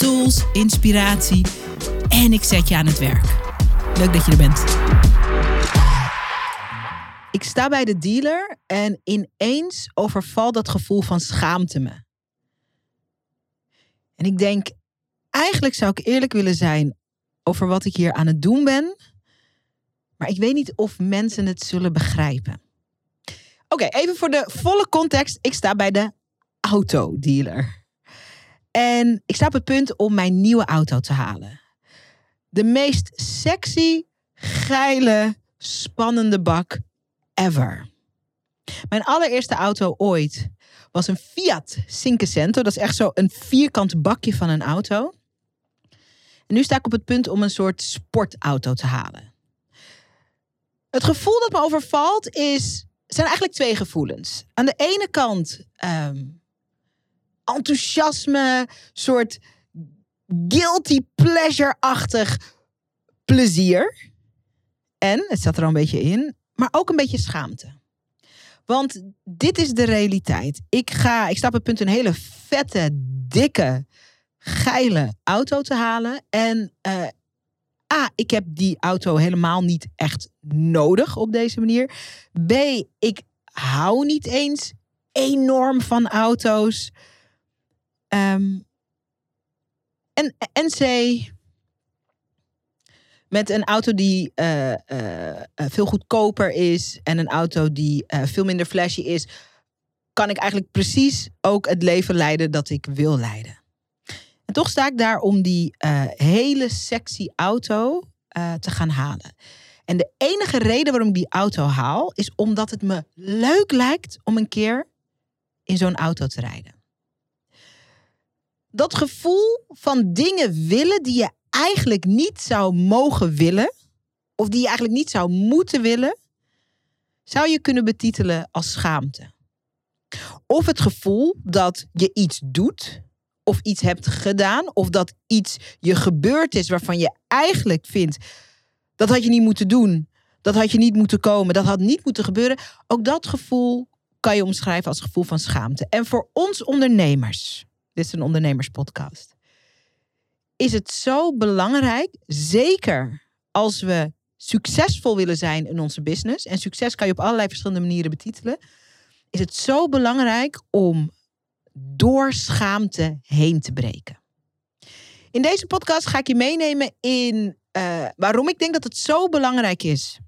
tools, inspiratie en ik zet je aan het werk. Leuk dat je er bent. Ik sta bij de dealer en ineens overvalt dat gevoel van schaamte me. En ik denk, eigenlijk zou ik eerlijk willen zijn over wat ik hier aan het doen ben. Maar ik weet niet of mensen het zullen begrijpen. Oké, even voor de volle context. Ik sta bij de autodealer. En ik sta op het punt om mijn nieuwe auto te halen. De meest sexy, geile, spannende bak ever. Mijn allereerste auto ooit was een Fiat Cinquecento. Dat is echt zo een vierkant bakje van een auto. En nu sta ik op het punt om een soort sportauto te halen. Het gevoel dat me overvalt is zijn eigenlijk twee gevoelens. Aan de ene kant ehm, enthousiasme, soort guilty pleasure-achtig plezier. En, het zat er al een beetje in, maar ook een beetje schaamte. Want dit is de realiteit. Ik ga, ik sta op het punt een hele vette, dikke, geile auto te halen. En uh, A, ik heb die auto helemaal niet echt nodig op deze manier. B, ik hou niet eens enorm van auto's. Um, en, en C, met een auto die uh, uh, veel goedkoper is en een auto die veel minder flashy is, kan ik eigenlijk precies ook het leven leiden dat ik wil leiden. En toch sta ik daar om die hele sexy auto te gaan halen. En de enige reden waarom ik die auto haal, is omdat het me leuk lijkt om een keer in zo'n auto te rijden. Dat gevoel van dingen willen die je eigenlijk niet zou mogen willen, of die je eigenlijk niet zou moeten willen, zou je kunnen betitelen als schaamte. Of het gevoel dat je iets doet of iets hebt gedaan of dat iets je gebeurd is waarvan je eigenlijk vindt dat had je niet moeten doen, dat had je niet moeten komen, dat had niet moeten gebeuren. Ook dat gevoel kan je omschrijven als gevoel van schaamte. En voor ons ondernemers, dit is een ondernemerspodcast, is het zo belangrijk, zeker als we succesvol willen zijn in onze business, en succes kan je op allerlei verschillende manieren betitelen, is het zo belangrijk om door schaamte heen te breken. In deze podcast ga ik je meenemen in uh, waarom ik denk dat het zo belangrijk is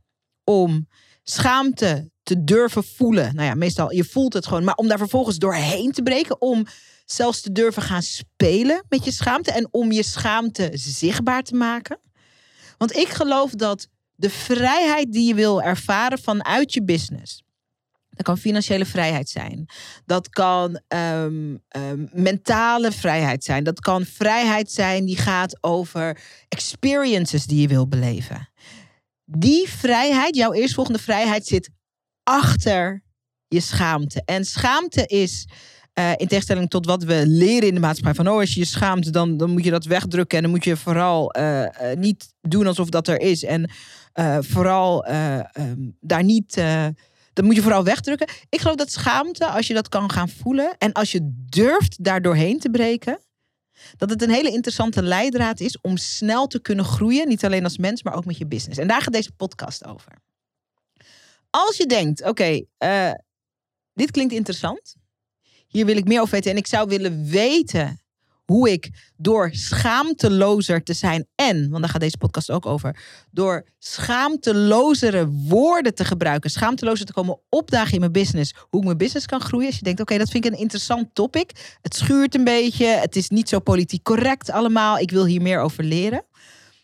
om schaamte te durven voelen. Nou ja, meestal je voelt het gewoon, maar om daar vervolgens doorheen te breken, om zelfs te durven gaan spelen met je schaamte en om je schaamte zichtbaar te maken. Want ik geloof dat de vrijheid die je wil ervaren vanuit je business, dat kan financiële vrijheid zijn. Dat kan um, um, mentale vrijheid zijn. Dat kan vrijheid zijn die gaat over experiences die je wil beleven. Die vrijheid, jouw eerstvolgende vrijheid, zit achter je schaamte. En schaamte is, uh, in tegenstelling tot wat we leren in de maatschappij, van oh, als je je schaamt, dan, dan moet je dat wegdrukken. En dan moet je vooral uh, uh, niet doen alsof dat er is. En vooral um, daar niet dat moet je vooral wegdrukken. Ik geloof dat schaamte, als je dat kan gaan voelen en als je durft daar doorheen te breken, dat het een hele interessante leidraad is om snel te kunnen groeien. Niet alleen als mens, maar ook met je business. En daar gaat deze podcast over. Als je denkt, oké, eh, dit klinkt interessant. Hier wil ik meer over weten. En ik zou willen weten hoe ik door schaamtelozer te zijn en, want daar gaat deze podcast ook over, door schaamtelozere woorden te gebruiken, schaamtelozer te komen opdagen in mijn business, hoe ik mijn business kan groeien. Als je denkt, oké, dat vind ik een interessant topic. Het schuurt een beetje, het is niet zo politiek correct allemaal. Ik wil hier meer over leren.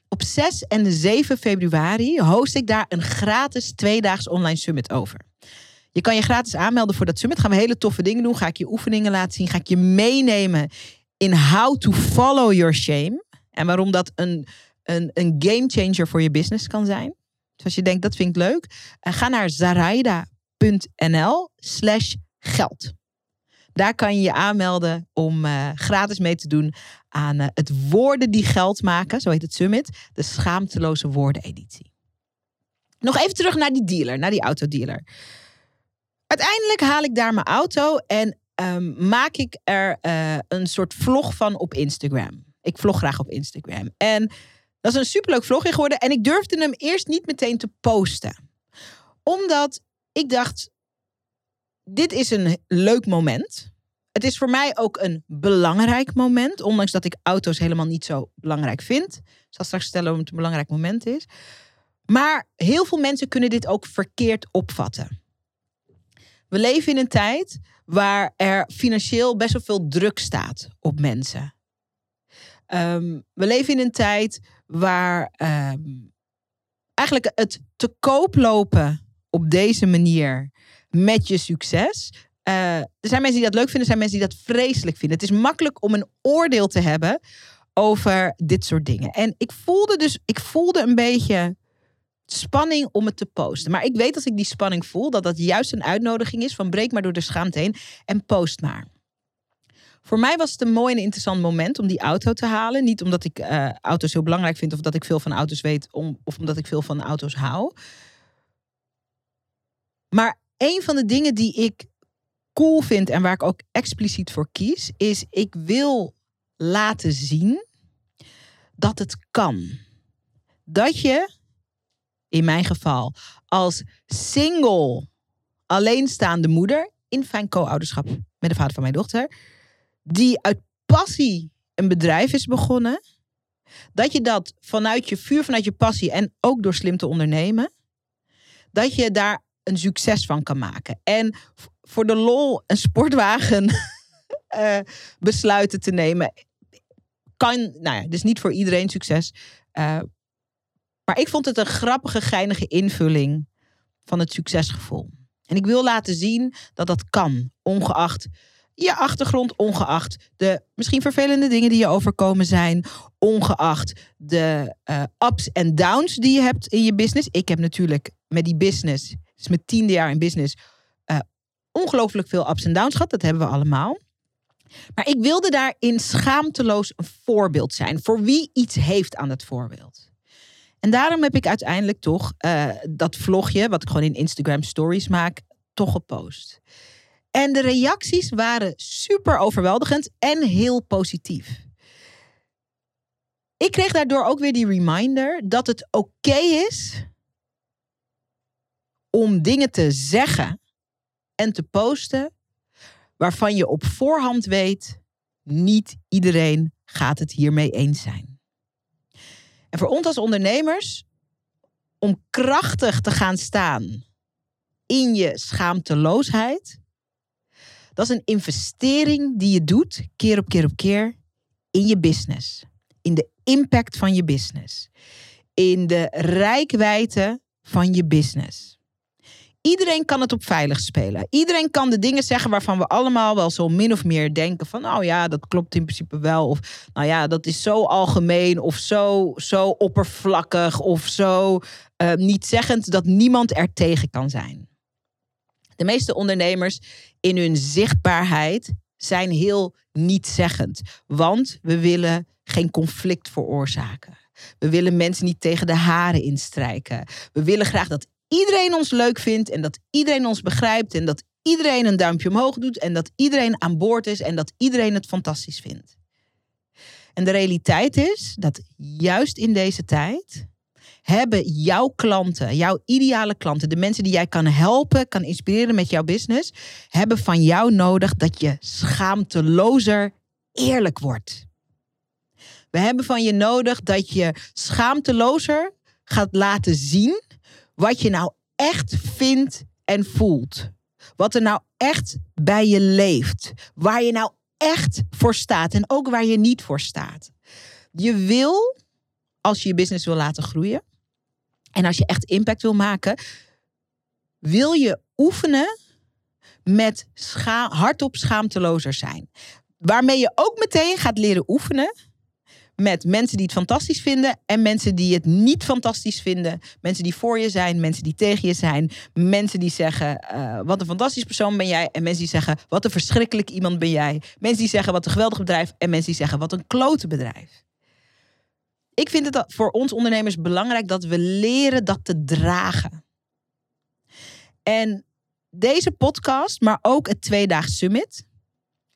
Op 6 en 7 februari host ik daar een gratis tweedaags online summit over. Je kan je gratis aanmelden voor dat summit. Gaan we hele toffe dingen doen. Ga ik je oefeningen laten zien. Ga ik je meenemen in how to follow your shame. En waarom dat een, een, een game changer voor je business kan zijn. Dus als je denkt, dat vind ik leuk. Uh, ga naar zaraida.nl slash geld. Daar kan je je aanmelden om uh, gratis mee te doen aan uh, het Woorden die Geld maken. Zo heet het summit. De schaamteloze woordeneditie. Nog even terug naar die dealer, naar die autodealer. Uiteindelijk haal ik daar mijn auto en um, maak ik er uh, een soort vlog van op Instagram. Ik vlog graag op Instagram. En dat is een superleuk vlogje geworden. En ik durfde hem eerst niet meteen te posten. Omdat ik dacht, dit is een leuk moment. Het is voor mij ook een belangrijk moment. Ondanks dat ik auto's helemaal niet zo belangrijk vind. Ik zal straks stellen waarom het een belangrijk moment is. Maar heel veel mensen kunnen dit ook verkeerd opvatten. We leven in een tijd waar er financieel best wel veel druk staat op mensen. Um, we leven in een tijd waar um, eigenlijk het te koop lopen op deze manier met je succes. Uh, er zijn mensen die dat leuk vinden, er zijn mensen die dat vreselijk vinden. Het is makkelijk om een oordeel te hebben over dit soort dingen. En ik voelde dus, ik voelde een beetje spanning om het te posten. Maar ik weet als ik die spanning voel, dat dat juist een uitnodiging is van breek maar door de schaamte heen en post maar. Voor mij was het een mooi en interessant moment om die auto te halen. Niet omdat ik uh, auto's heel belangrijk vind of dat ik veel van auto's weet om, of omdat ik veel van auto's hou. Maar een van de dingen die ik cool vind en waar ik ook expliciet voor kies, is ik wil laten zien dat het kan. Dat je in mijn geval, als single alleenstaande moeder in fijn co-ouderschap met de vader van mijn dochter, die uit passie een bedrijf is begonnen, dat je dat vanuit je vuur, vanuit je passie en ook door slim te ondernemen, dat je daar een succes van kan maken. En voor de lol een sportwagen uh, besluiten te nemen, kan, nou ja, dus niet voor iedereen succes. Uh, maar ik vond het een grappige, geinige invulling van het succesgevoel. En ik wil laten zien dat dat kan, ongeacht je achtergrond, ongeacht de misschien vervelende dingen die je overkomen zijn, ongeacht de uh, ups en downs die je hebt in je business. Ik heb natuurlijk met die business, is mijn tiende jaar in business, uh, ongelooflijk veel ups en downs gehad. Dat hebben we allemaal. Maar ik wilde daarin schaamteloos een voorbeeld zijn voor wie iets heeft aan het voorbeeld. En daarom heb ik uiteindelijk toch uh, dat vlogje, wat ik gewoon in Instagram stories maak, toch gepost. En de reacties waren super overweldigend en heel positief. Ik kreeg daardoor ook weer die reminder dat het oké is om dingen te zeggen en te posten waarvan je op voorhand weet, niet iedereen gaat het hiermee eens zijn. En voor ons als ondernemers, om krachtig te gaan staan in je schaamteloosheid, dat is een investering die je doet, keer op keer op keer, in je business. In de impact van je business. In de rijkwijde van je business. Iedereen kan het op veilig spelen. Iedereen kan de dingen zeggen waarvan we allemaal wel zo min of meer denken van, nou ja, dat klopt in principe wel. Of nou ja, dat is zo algemeen of zo, zo oppervlakkig of zo uh, niet zeggend dat niemand er tegen kan zijn. De meeste ondernemers in hun zichtbaarheid zijn heel niet-zeggend, want we willen geen conflict veroorzaken. We willen mensen niet tegen de haren instrijken. We willen graag dat iedereen ons leuk vindt en dat iedereen ons begrijpt en dat iedereen een duimpje omhoog doet en dat iedereen aan boord is en dat iedereen het fantastisch vindt. En de realiteit is dat juist in deze tijd hebben jouw klanten, jouw ideale klanten, de mensen die jij kan helpen, kan inspireren met jouw business, hebben van jou nodig dat je schaamtelozer eerlijk wordt. We hebben van je nodig dat je schaamtelozer gaat laten zien wat je nou echt vindt en voelt. Wat er nou echt bij je leeft. Waar je nou echt voor staat en ook waar je niet voor staat. Je wil, als je je business wil laten groeien en als je echt impact wil maken, wil je oefenen met hardop schaamtelozer zijn. Waarmee je ook meteen gaat leren oefenen met mensen die het fantastisch vinden en mensen die het niet fantastisch vinden. Mensen die voor je zijn, mensen die tegen je zijn. Mensen die zeggen, uh, wat een fantastisch persoon ben jij. En mensen die zeggen, wat een verschrikkelijk iemand ben jij. Mensen die zeggen, wat een geweldig bedrijf. En mensen die zeggen, wat een klote bedrijf. Ik vind het voor ons ondernemers belangrijk dat we leren dat te dragen. En deze podcast, maar ook het tweedaags summit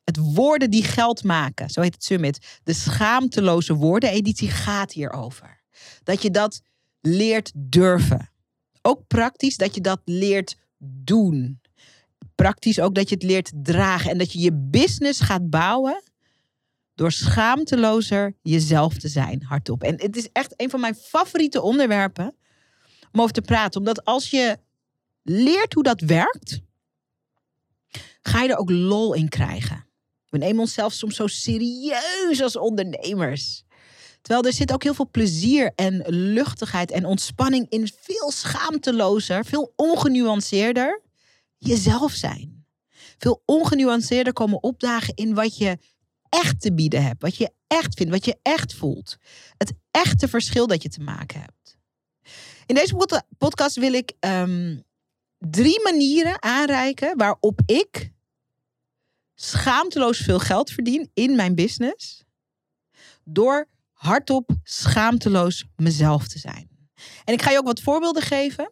het woorden die geld maken, zo heet het summit. De schaamteloze woordeneditie gaat hierover. Dat je dat leert durven. Ook praktisch dat je dat leert doen. Praktisch ook dat je het leert dragen en dat je je business gaat bouwen door schaamtelozer jezelf te zijn, hardop. En het is echt een van mijn favoriete onderwerpen om over te praten, omdat als je leert hoe dat werkt, ga je er ook lol in krijgen. We nemen onszelf soms zo serieus als ondernemers. Terwijl er zit ook heel veel plezier en luchtigheid en ontspanning in veel schaamtelozer, veel ongenuanceerder jezelf zijn. Veel ongenuanceerder komen opdagen in wat je echt te bieden hebt, wat je echt vindt, wat je echt voelt. Het echte verschil dat je te maken hebt. In deze podcast wil ik um, drie manieren aanreiken waarop ik schaamteloos veel geld verdien in mijn business. Door hardop schaamteloos mezelf te zijn. En ik ga je ook wat voorbeelden geven.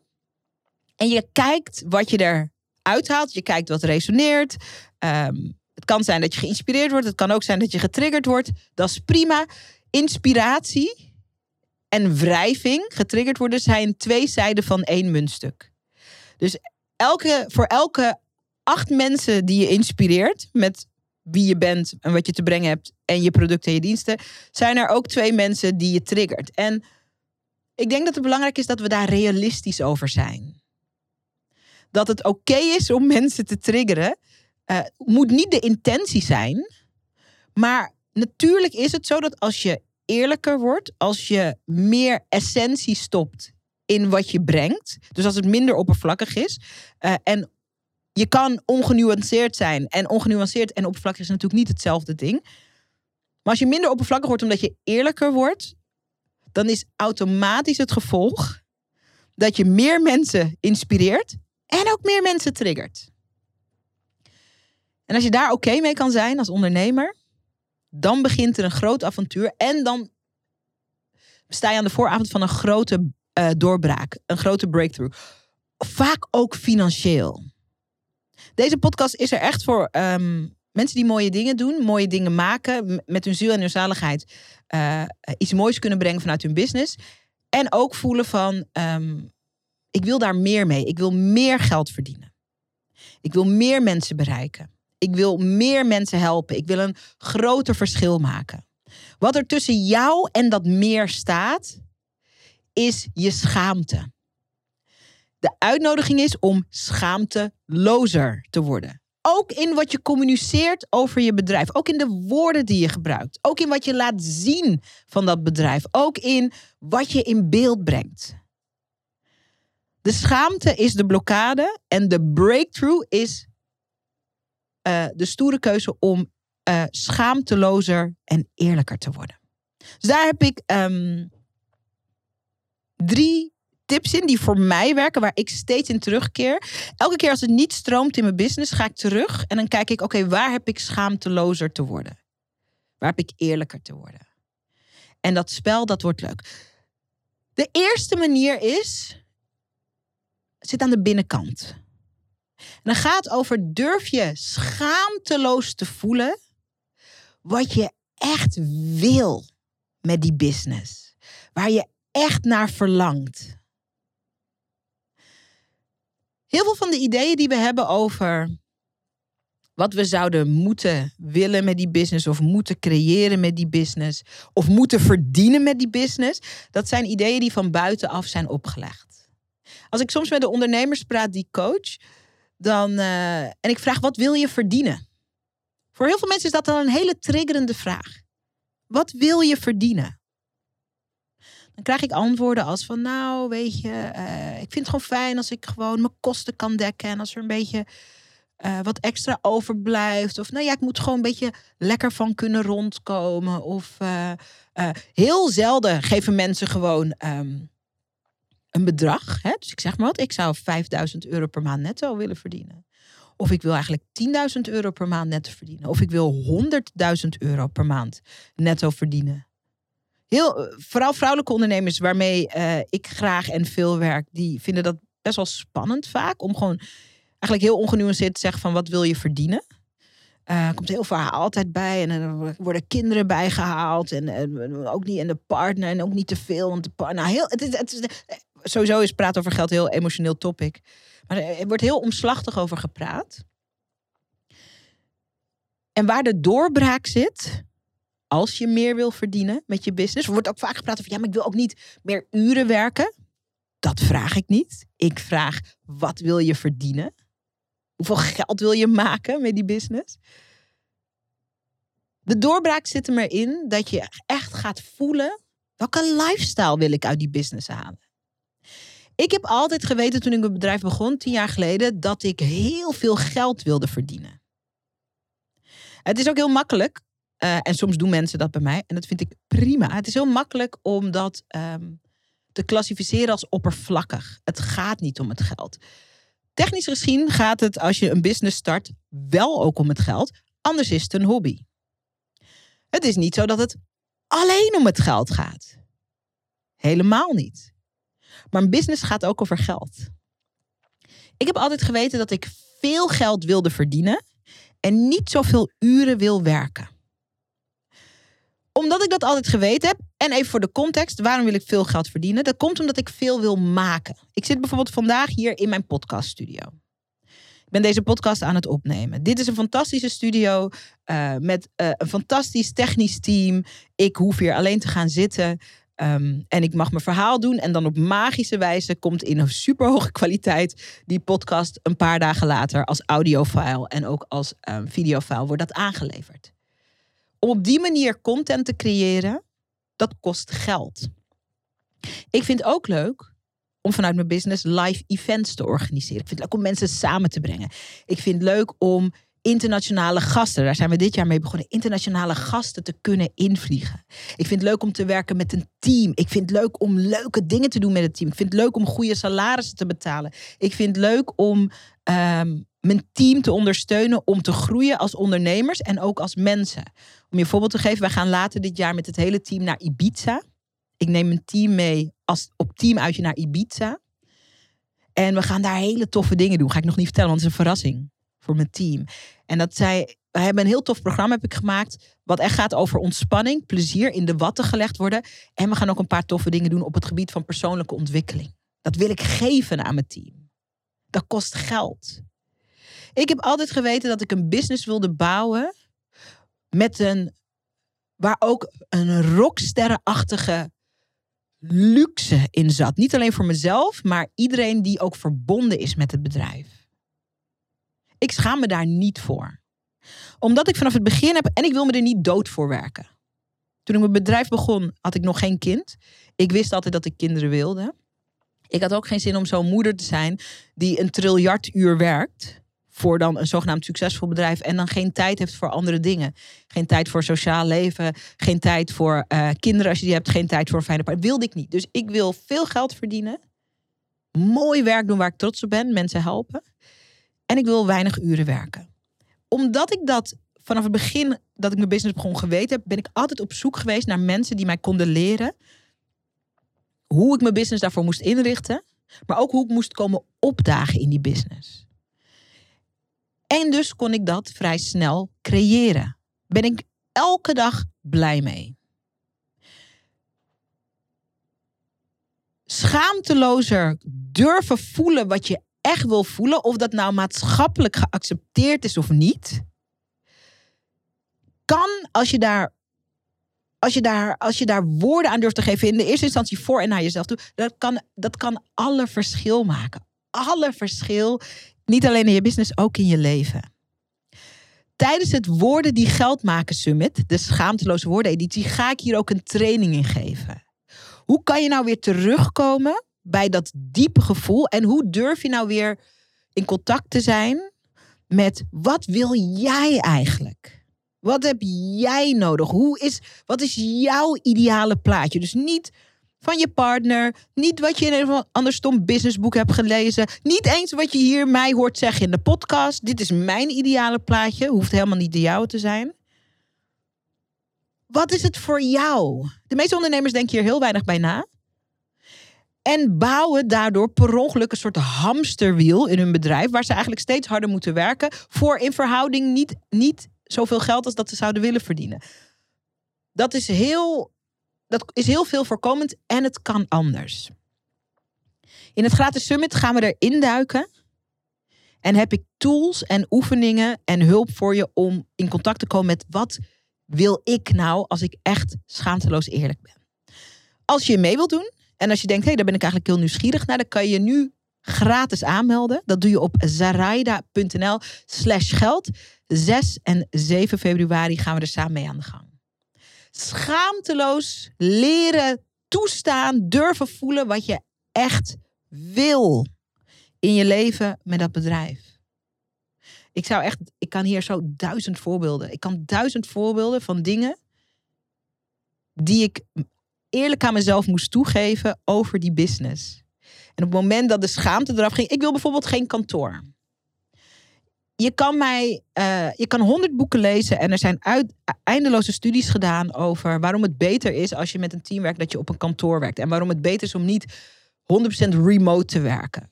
En je kijkt wat je eruit haalt. Je kijkt wat resoneert. Ehm, het kan zijn dat je geïnspireerd wordt. Het kan ook zijn dat je getriggerd wordt. Dat is prima. Inspiratie en wrijving, getriggerd worden, zijn twee zijden van één muntstuk. Dus elke, voor elke acht mensen die je inspireert met wie je bent en wat je te brengen hebt en je producten en je diensten, zijn er ook twee mensen die je triggert. En ik denk dat het belangrijk is dat we daar realistisch over zijn. Dat het oké is om mensen te triggeren, uh, moet niet de intentie zijn. Maar natuurlijk is het zo dat als je eerlijker wordt, als je meer essentie stopt in wat je brengt, dus als het minder oppervlakkig is uh, en je kan ongenuanceerd zijn. En ongenuanceerd en oppervlakkig is natuurlijk niet hetzelfde ding. Maar als je minder oppervlakkig wordt omdat je eerlijker wordt, dan is automatisch het gevolg dat je meer mensen inspireert en ook meer mensen triggert. En als je daar oké mee kan zijn als ondernemer, dan begint er een groot avontuur en dan sta je aan de vooravond van een grote uh, doorbraak, een grote breakthrough. Vaak ook financieel. Deze podcast is er echt voor ehm, mensen die mooie dingen doen, mooie dingen maken, met hun ziel en hun zaligheid uh, iets moois kunnen brengen vanuit hun business. En ook voelen van, ehm, ik wil daar meer mee. Ik wil meer geld verdienen. Ik wil meer mensen bereiken. Ik wil meer mensen helpen. Ik wil een groter verschil maken. Wat er tussen jou en dat meer staat, is je schaamte. De uitnodiging is om schaamtelozer te worden. Ook in wat je communiceert over je bedrijf. Ook in de woorden die je gebruikt. Ook in wat je laat zien van dat bedrijf. Ook in wat je in beeld brengt. De schaamte is de blokkade en de breakthrough is uh, de stoere keuze om uh, schaamtelozer en eerlijker te worden. Dus daar heb ik um, drie tips in die voor mij werken, waar ik steeds in terugkeer. Elke keer als het niet stroomt in mijn business, ga ik terug en dan kijk ik, oké, waar heb ik schaamtelozer te worden? Waar heb ik eerlijker te worden? En dat spel, dat wordt leuk. De eerste manier is, zit aan de binnenkant. En dan gaat over, durf je schaamteloos te voelen wat je echt wil met die business. Waar je echt naar verlangt. Heel veel van de ideeën die we hebben over wat we zouden moeten willen met die business of moeten creëren met die business of moeten verdienen met die business, dat zijn ideeën die van buitenaf zijn opgelegd. Als ik soms met de ondernemers praat die coach, dan uh, en ik vraag wat wil je verdienen? Voor heel veel mensen is dat dan een hele triggerende vraag. Wat wil je verdienen? Dan krijg ik antwoorden als van, nou, weet je, uh, ik vind het gewoon fijn als ik gewoon mijn kosten kan dekken. En als er een beetje eh, wat extra overblijft. Of nou ja, ik moet gewoon een beetje lekker van kunnen rondkomen. Of eh, eh, heel zelden geven mensen gewoon ehm, een bedrag. Hè? Dus ik zeg maar wat, ik zou 5000 euro per maand netto willen verdienen. Of ik wil eigenlijk 10.000 euro per maand netto verdienen. Of ik wil 100.000 euro per maand netto verdienen. Heel, vooral vrouwelijke ondernemers waarmee ik graag en veel werk, die vinden dat best wel spannend vaak. Om gewoon eigenlijk heel ongenuanceerd te zeggen van wat wil je verdienen. Uh, komt heel verhaal altijd bij. En er worden kinderen bijgehaald. En, ook niet. En de partner. En ook niet te veel. Want. Nou, heel, het het sowieso is praten over geld een heel emotioneel topic. Maar er wordt heel omslachtig over gepraat. En waar de doorbraak zit, als je meer wil verdienen met je business, wordt ook vaak gepraat over ja, maar ik wil ook niet meer uren werken. Dat vraag ik niet. Ik vraag wat wil je verdienen? Hoeveel geld wil je maken met die business? De doorbraak zit er maar in dat je echt gaat voelen welke lifestyle wil ik uit die business halen. Ik heb altijd geweten toen ik mijn bedrijf begon, tien jaar geleden, dat ik heel veel geld wilde verdienen. Het is ook heel makkelijk, uh, en soms doen mensen dat bij mij, en dat vind ik prima. Het is heel makkelijk om dat um, te klassificeren als oppervlakkig. Het gaat niet om het geld. Technisch gezien gaat het als je een business start wel ook om het geld, anders is het een hobby. Het is niet zo dat het alleen om het geld gaat. Helemaal niet. Maar een business gaat ook over geld. Ik heb altijd geweten dat ik veel geld wilde verdienen en niet zoveel uren wil werken. Omdat ik dat altijd geweten heb, en even voor de context, waarom wil ik veel geld verdienen? Dat komt omdat ik veel wil maken. Ik zit bijvoorbeeld vandaag hier in mijn podcaststudio. Ik ben deze podcast aan het opnemen. Dit is een fantastische studio uh, met uh, een fantastisch technisch team. Ik hoef hier alleen te gaan zitten. Um, en ik mag mijn verhaal doen. En dan op magische wijze komt in een superhoge kwaliteit die podcast een paar dagen later als audiofile en ook als um, videofile wordt dat aangeleverd. Om op die manier content te creëren, dat kost geld. Ik vind het ook leuk om vanuit mijn business live events te organiseren. Ik vind het leuk om mensen samen te brengen. Ik vind het leuk om internationale gasten, daar zijn we dit jaar mee begonnen, internationale gasten te kunnen invliegen. Ik vind het leuk om te werken met een team. Ik vind het leuk om leuke dingen te doen met het team. Ik vind het leuk om goede salarissen te betalen. Ik vind het leuk om um, mijn team te ondersteunen om te groeien als ondernemers en ook als mensen. Om je voorbeeld te geven, wij gaan later dit jaar met het hele team naar Ibiza. Ik neem mijn team mee als op teamuitje naar Ibiza. En we gaan daar hele toffe dingen doen. Ga ik nog niet vertellen, want het is een verrassing voor mijn team. En dat zij, we hebben een heel tof programma heb ik gemaakt. Wat echt gaat over ontspanning, plezier in de watten gelegd worden. En we gaan ook een paar toffe dingen doen op het gebied van persoonlijke ontwikkeling. Dat wil ik geven aan mijn team. Dat kost geld. Ik heb altijd geweten dat ik een business wilde bouwen met een waar ook een rocksterrenachtige luxe in zat. Niet alleen voor mezelf, maar iedereen die ook verbonden is met het bedrijf. Ik schaam me daar niet voor. Omdat ik vanaf het begin heb en ik wil me er niet dood voor werken. Toen ik mijn bedrijf begon, had ik nog geen kind. Ik wist altijd dat ik kinderen wilde. Ik had ook geen zin om zo'n moeder te zijn die een triljard uur werkt voor dan een zogenaamd succesvol bedrijf en dan geen tijd heeft voor andere dingen. Geen tijd voor sociaal leven, geen tijd voor uh, kinderen als je die hebt, geen tijd voor een fijne partner. Wilde ik niet. Dus ik wil veel geld verdienen, mooi werk doen waar ik trots op ben, mensen helpen. En ik wil weinig uren werken. Omdat ik dat vanaf het begin dat ik mijn business begon geweten heb, ben ik altijd op zoek geweest naar mensen die mij konden leren hoe ik mijn business daarvoor moest inrichten, maar ook hoe ik moest komen opdagen in die business. En dus kon ik dat vrij snel creëren. Ben ik elke dag blij mee. Schaamtelozer durven voelen wat je echt wil voelen, of dat nou maatschappelijk geaccepteerd is of niet, kan als je daar als je, daar, als je daar woorden aan durft te geven, in de eerste instantie voor en naar jezelf toe, dat kan, dat kan alle verschil maken. Alle verschil niet alleen in je business, ook in je leven. Tijdens het Woorden die Geld maken Summit, de schaamteloze woordeneditie, ga ik hier ook een training in geven. Hoe kan je nou weer terugkomen bij dat diepe gevoel en hoe durf je nou weer in contact te zijn met wat wil jij eigenlijk? Wat heb jij nodig? Hoe is, wat is jouw ideale plaatje? Dus niet van je partner, niet wat je in een ander stom businessboek hebt gelezen, niet eens wat je hier mij hoort zeggen in de podcast. Dit is mijn ideale plaatje, hoeft helemaal niet de jouwe te zijn. Wat is het voor jou? De meeste ondernemers denken hier heel weinig bij na. En bouwen daardoor per ongeluk een soort hamsterwiel in hun bedrijf, waar ze eigenlijk steeds harder moeten werken voor in verhouding niet, niet zoveel geld als dat ze zouden willen verdienen. Dat is heel, dat is heel veel voorkomend en het kan anders. In het gratis summit gaan we erin duiken. En heb ik tools en oefeningen en hulp voor je om in contact te komen met wat wil ik nou als ik echt schaamteloos eerlijk ben. Als je mee wilt doen en als je denkt, hé, hey, daar ben ik eigenlijk heel nieuwsgierig naar, dan kan je nu gratis aanmelden. Dat doe je op zaraida.nl slash geld. 6 en 7 februari gaan we er samen mee aan de gang. Schaamteloos leren, toestaan, durven voelen wat je echt wil in je leven met dat bedrijf. Ik zou echt, ik kan hier zo duizend voorbeelden. Ik kan duizend voorbeelden van dingen die ik eerlijk aan mezelf moest toegeven over die business. En op het moment dat de schaamte eraf ging, ik wil bijvoorbeeld geen kantoor. Je kan mij, uh, je kan honderd boeken lezen en er zijn uit, eindeloze studies gedaan over waarom het beter is als je met een team werkt dat je op een kantoor werkt. En waarom het beter is om niet 100% remote te werken.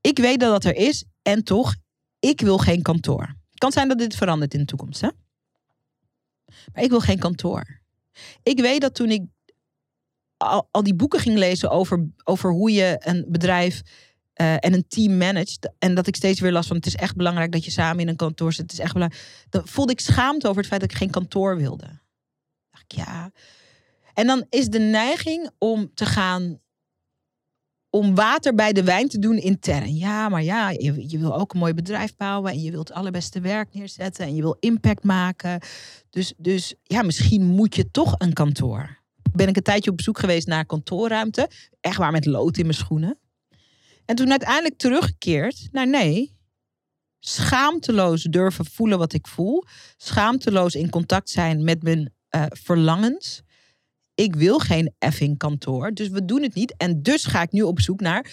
Ik weet dat dat er is en toch, ik wil geen kantoor. Het kan zijn dat dit verandert in de toekomst, hè? Maar ik wil geen kantoor. Ik weet dat toen ik al, al die boeken ging lezen over, over hoe je een bedrijf uh, en een team managt. En dat ik steeds weer last van het is echt belangrijk dat je samen in een kantoor zit. Het is echt belangrijk. Dan voelde ik schaamte over het feit dat ik geen kantoor wilde. Dacht ik, ja. En dan is de neiging om te gaan om water bij de wijn te doen intern. Ja, maar ja, je, je, wil ook een mooi bedrijf bouwen en je wilt het allerbeste werk neerzetten en je wil impact maken. Dus, dus ja, misschien moet je toch een kantoor. Ben ik een tijdje op bezoek geweest naar kantoorruimte, echt waar met lood in mijn schoenen. En toen uiteindelijk teruggekeerd naar nee, schaamteloos durven voelen wat ik voel, schaamteloos in contact zijn met mijn uh, verlangens ik wil geen effing kantoor, dus we doen het niet. En dus ga ik nu op zoek naar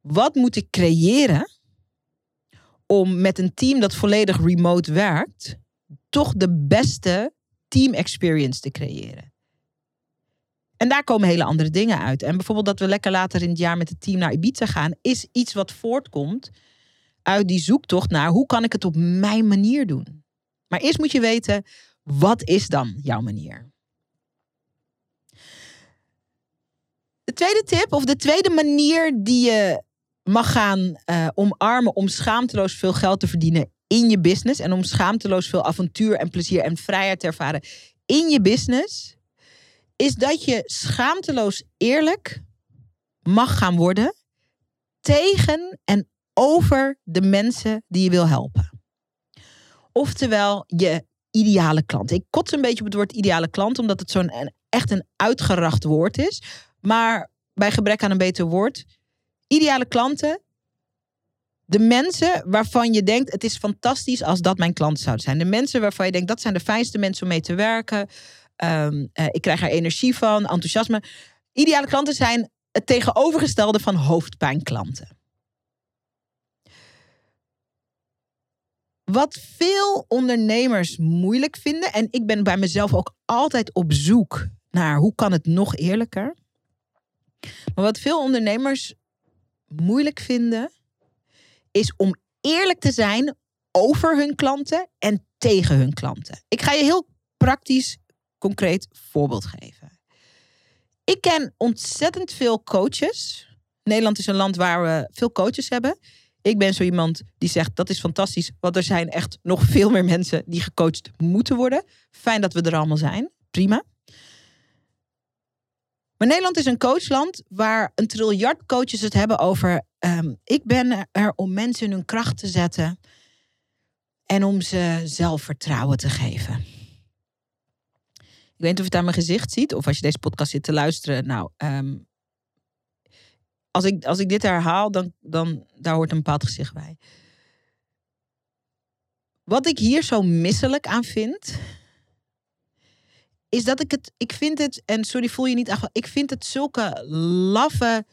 wat moet ik creëren om met een team dat volledig remote werkt, toch de beste team experience te creëren. En daar komen hele andere dingen uit. En bijvoorbeeld dat we lekker later in het jaar met het team naar Ibiza gaan, is iets wat voortkomt uit die zoektocht naar hoe kan ik het op mijn manier doen. Maar eerst moet je weten, wat is dan jouw manier? De tweede tip, of de tweede manier die je mag gaan uh, omarmen om schaamteloos veel geld te verdienen in je business en om schaamteloos veel avontuur en plezier en vrijheid te ervaren in je business, is dat je schaamteloos eerlijk mag gaan worden tegen en over de mensen die je wil helpen. Oftewel je ideale klant. Ik kots een beetje op het woord ideale klant, omdat het zo'n echt een uitgeracht woord is. Maar bij gebrek aan een beter woord, ideale klanten. De mensen waarvan je denkt, het is fantastisch als dat mijn klanten zouden zijn. De mensen waarvan je denkt, dat zijn de fijnste mensen om mee te werken. Ehm, eh, ik krijg er energie van, enthousiasme. Ideale klanten zijn het tegenovergestelde van hoofdpijnklanten. Wat veel ondernemers moeilijk vinden, en ik ben bij mezelf ook altijd op zoek naar hoe kan het nog eerlijker. Maar wat veel ondernemers moeilijk vinden, is om eerlijk te zijn over hun klanten en tegen hun klanten. Ik ga je heel praktisch, concreet voorbeeld geven. Ik ken ontzettend veel coaches. Nederland is een land waar we veel coaches hebben. Ik ben zo iemand die zegt dat is fantastisch, want er zijn echt nog veel meer mensen die gecoacht moeten worden. Fijn dat we er allemaal zijn. Prima. Maar Nederland is een coachland waar een triljard coaches het hebben over. Um, ik ben er om mensen in hun kracht te zetten en om ze zelfvertrouwen te geven. Ik weet niet of je het aan mijn gezicht ziet of als je deze podcast zit te luisteren. Nou, um, als, ik, als ik dit herhaal, dan, dan daar hoort een bepaald gezicht bij. Wat ik hier zo misselijk aan vind, is dat ik het, ik vind het, en sorry, voel je niet ik vind het zulke laffe,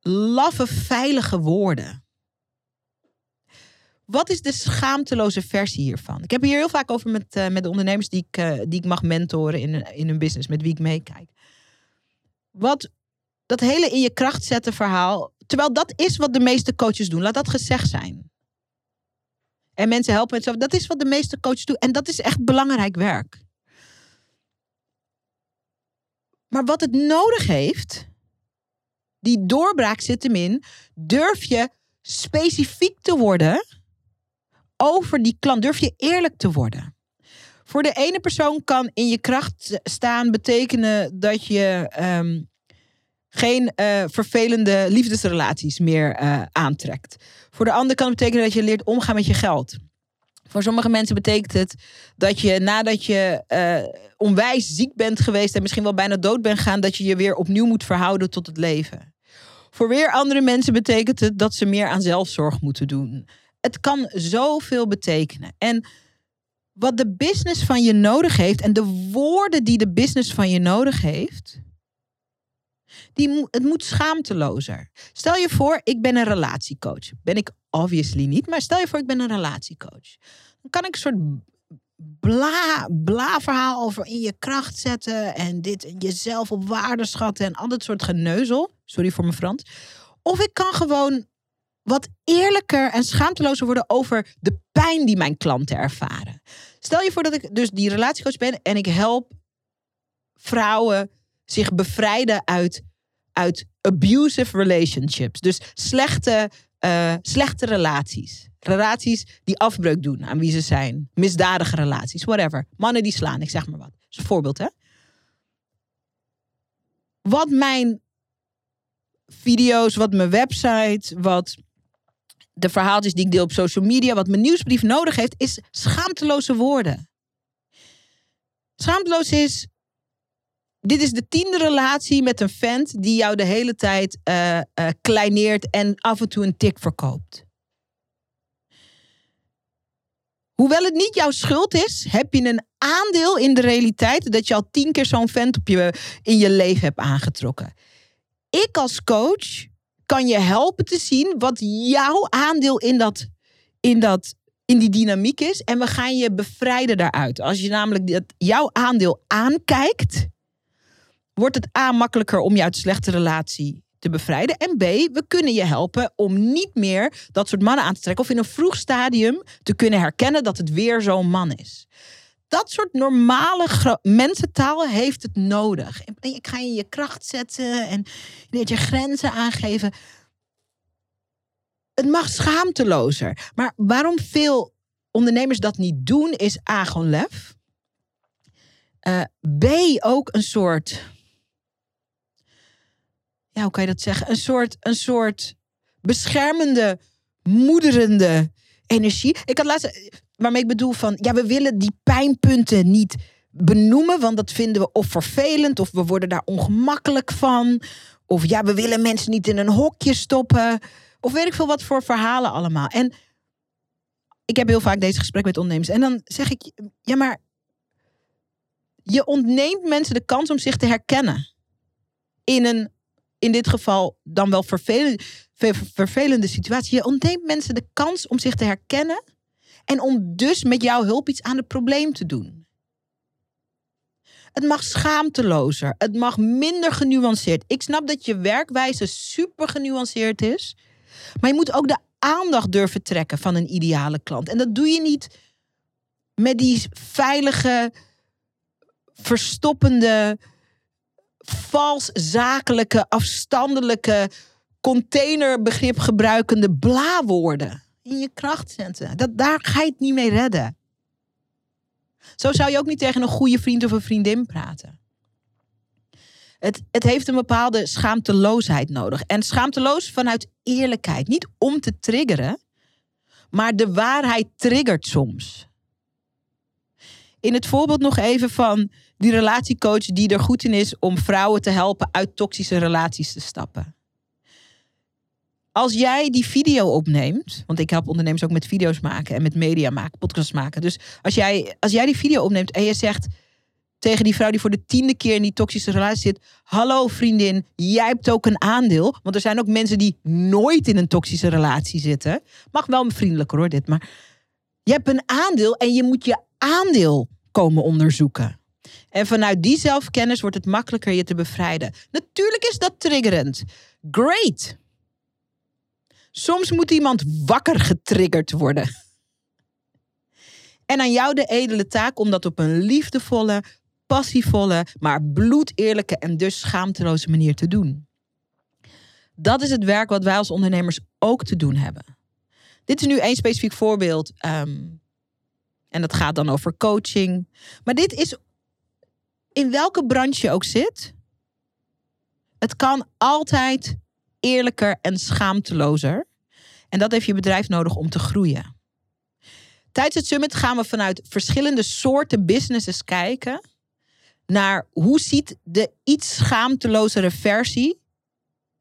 laffe, veilige woorden. Wat is de schaamteloze versie hiervan? Ik heb hier heel vaak over met, uh, met de ondernemers die ik, uh, die ik mag mentoren in, in hun business, met wie ik meekijk. Wat dat hele in je kracht zetten verhaal, terwijl dat is wat de meeste coaches doen, laat dat gezegd zijn. En mensen helpen met zo, dat is wat de meeste coaches doen en dat is echt belangrijk werk. Maar wat het nodig heeft, die doorbraak zit hem in, durf je specifiek te worden over die klant, durf je eerlijk te worden. Voor de ene persoon kan in je kracht staan betekenen dat je um, geen uh, vervelende liefdesrelaties meer uh, aantrekt. Voor de ander kan het betekenen dat je leert omgaan met je geld. Voor sommige mensen betekent het dat je nadat je uh, onwijs ziek bent geweest en misschien wel bijna dood bent gegaan, dat je je weer opnieuw moet verhouden tot het leven. Voor weer andere mensen betekent het dat ze meer aan zelfzorg moeten doen. Het kan zoveel betekenen. En wat de business van je nodig heeft en de woorden die de business van je nodig heeft, die, het moet schaamtelozer. Stel je voor, ik ben een relatiecoach. Ben ik obviously niet, maar stel je voor, ik ben een relatiecoach. Dan kan ik een soort bla, bla verhaal over in je kracht zetten en dit en jezelf op waarde schatten en al dat soort geneuzel. Sorry voor mijn Frans. Of ik kan gewoon wat eerlijker en schaamtelozer worden over de pijn die mijn klanten ervaren. Stel je voor dat ik dus die relatiecoach ben en ik help vrouwen zich bevrijden uit, uit abusive relationships. Dus slechte, uh, slechte relaties. Relaties die afbreuk doen aan wie ze zijn. Misdadige relaties, whatever. Mannen die slaan, ik zeg maar wat. Dat is een voorbeeld, hè? Wat mijn video's, wat mijn website, wat de verhaaltjes die ik deel op social media, wat mijn nieuwsbrief nodig heeft, is schaamteloze woorden. Schaamteloos is. Dit is de tiende relatie met een vent die jou de hele tijd uh, uh, kleineert en af en toe een tik verkoopt. Hoewel het niet jouw schuld is, heb je een aandeel in de realiteit dat je al tien keer zo'n vent op je, in je leven hebt aangetrokken. Ik als coach kan je helpen te zien wat jouw aandeel in, dat, in, dat, in die dynamiek is. En we gaan je bevrijden daaruit. Als je namelijk dat, jouw aandeel aankijkt, wordt het A makkelijker om je uit slechte relatie te bevrijden. En B, we kunnen je helpen om niet meer dat soort mannen aan te trekken. Of in een vroeg stadium te kunnen herkennen dat het weer zo'n man is. Dat soort normale mensentaal heeft het nodig. Ik ga je je kracht zetten en je je grenzen aangeven. Het mag schaamtelozer. Maar waarom veel ondernemers dat niet doen, is A, gewoon lef. Uh, B, ook een soort ja, hoe kan je dat zeggen? Een soort, een soort beschermende, moederende energie. Ik had laatst, waarmee ik bedoel van, ja, we willen die pijnpunten niet benoemen, want dat vinden we of vervelend, of we worden daar ongemakkelijk van. Of ja, we willen mensen niet in een hokje stoppen. Of weet ik veel wat voor verhalen allemaal. En ik heb heel vaak deze gesprek met ondernemers. En dan zeg ik, ja, maar je ontneemt mensen de kans om zich te herkennen in een in dit geval dan wel vervelende, vervelende situatie. Je ontneemt mensen de kans om zich te herkennen en om dus met jouw hulp iets aan het probleem te doen. Het mag schaamtelozer. Het mag minder genuanceerd. Ik snap dat je werkwijze super genuanceerd is. Maar je moet ook de aandacht durven trekken van een ideale klant. En dat doe je niet met die veilige, verstoppende, vals zakelijke, afstandelijke, containerbegrip gebruikende blawoorden in je kracht zetten. Dat, daar ga je het niet mee redden. Zo zou je ook niet tegen een goede vriend of een vriendin praten. Het, het heeft een bepaalde schaamteloosheid nodig. En schaamteloos vanuit eerlijkheid. Niet om te triggeren, maar de waarheid triggert soms. In het voorbeeld nog even van die relatiecoach die er goed in is om vrouwen te helpen uit toxische relaties te stappen. Als jij die video opneemt, want ik help ondernemers ook met video's maken en met media maken, podcasts maken. Dus als jij, als jij die video opneemt en je zegt tegen die vrouw die voor de tiende keer in die toxische relatie zit: Hallo vriendin, jij hebt ook een aandeel. Want er zijn ook mensen die nooit in een toxische relatie zitten. Mag wel vriendelijker hoor, dit, maar je hebt een aandeel en je moet je aandeel komen onderzoeken. En vanuit die zelfkennis wordt het makkelijker je te bevrijden. Natuurlijk is dat triggerend. Great. Soms moet iemand wakker getriggerd worden. En aan jou de edele taak om dat op een liefdevolle, passievolle, maar bloedeerlijke en dus schaamteloze manier te doen. Dat is het werk wat wij als ondernemers ook te doen hebben. Dit is nu één specifiek voorbeeld. Ehm, en dat gaat dan over coaching. Maar dit is in welke branche je ook zit. Het kan altijd eerlijker en schaamtelozer. En dat heeft je bedrijf nodig om te groeien. Tijdens het summit gaan we vanuit verschillende soorten businesses kijken naar hoe ziet de iets schaamtelozere versie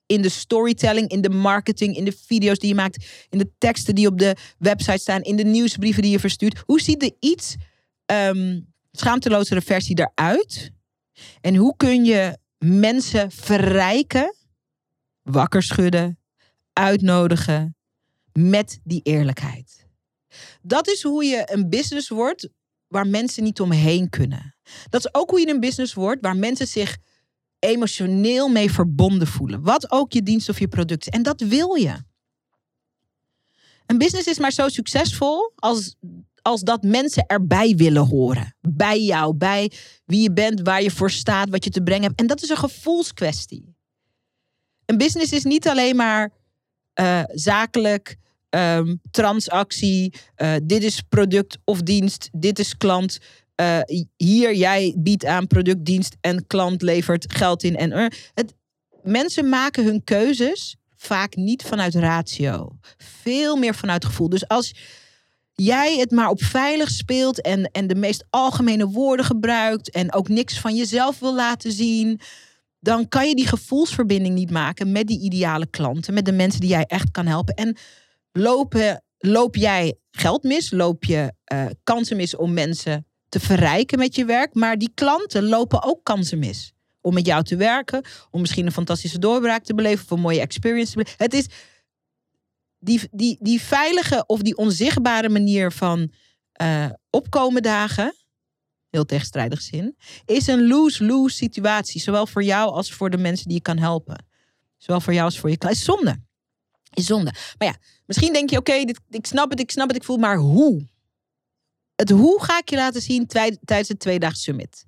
in de storytelling, in de marketing, in de video's die je maakt, in de teksten die op de website staan, in de nieuwsbrieven die je verstuurt. Hoe ziet de iets um, schaamtelozere versie eruit? En hoe kun je mensen verrijken, wakker schudden, uitnodigen met die eerlijkheid? Dat is hoe je een business wordt waar mensen niet omheen kunnen. Dat is ook hoe je een business wordt waar mensen zich emotioneel mee verbonden voelen. Wat ook je dienst of je product. En dat wil je. Een business is maar zo succesvol als, als dat mensen erbij willen horen. Bij jou, bij wie je bent, waar je voor staat, wat je te brengen hebt. En dat is een gevoelskwestie. Een business is niet alleen maar uh, zakelijk, um, transactie, uh, dit is product of dienst, dit is klant. Uh, hier, jij biedt aan product, dienst en klant levert geld in. En, het, mensen maken hun keuzes vaak niet vanuit ratio. Veel meer vanuit gevoel. Dus als jij het maar op veilig speelt en, en de meest algemene woorden gebruikt en ook niks van jezelf wil laten zien, dan kan je die gevoelsverbinding niet maken met die ideale klanten, met de mensen die jij echt kan helpen. En lopen, loop jij geld mis, loop je uh, kansen mis om mensen te verrijken met je werk. Maar die klanten lopen ook kansen mis. Om met jou te werken, om misschien een fantastische doorbraak te beleven of een mooie experience te beleven. Het is die, die, die veilige of die onzichtbare manier van uh, opkomen dagen, heel tegenstrijdig zin, is een lose-lose situatie. Zowel voor jou als voor de mensen die je kan helpen. Zowel voor jou als voor je klant. Is zonde. Is zonde. Maar ja, misschien denk je, oké, okay, ik snap het, ik snap het, ik voel, maar hoe? Het hoe ga ik je laten zien tijdens het tweedaagse summit.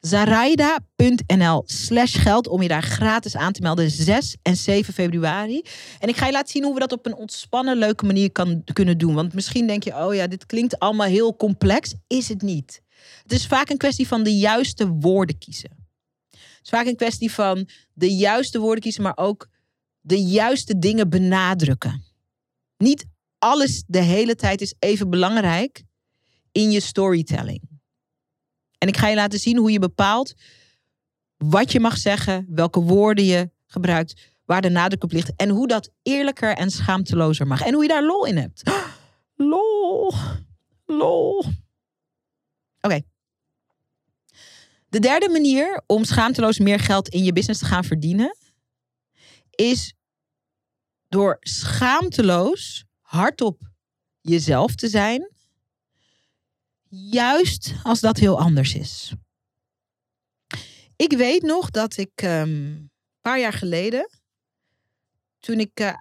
Zaraida.nl slash geld om je daar gratis aan te melden 6 en 7 februari. En ik ga je laten zien hoe we dat op een ontspannen, leuke manier kan, kunnen doen. Want misschien denk je, oh ja, dit klinkt allemaal heel complex. Is het niet. Het is vaak een kwestie van de juiste woorden kiezen. Het is vaak een kwestie van de juiste woorden kiezen, maar ook de juiste dingen benadrukken. Niet alles de hele tijd is even belangrijk in je storytelling. En ik ga je laten zien hoe je bepaalt wat je mag zeggen, welke woorden je gebruikt, waar de nadruk op ligt en hoe dat eerlijker en schaamtelozer mag. En hoe je daar lol in hebt. Lol. Lol. Oké. De derde manier om schaamteloos meer geld in je business te gaan verdienen is door schaamteloos hardop jezelf te zijn Juist als dat heel anders is. Ik weet nog dat ik um, een paar jaar geleden, toen ik uh,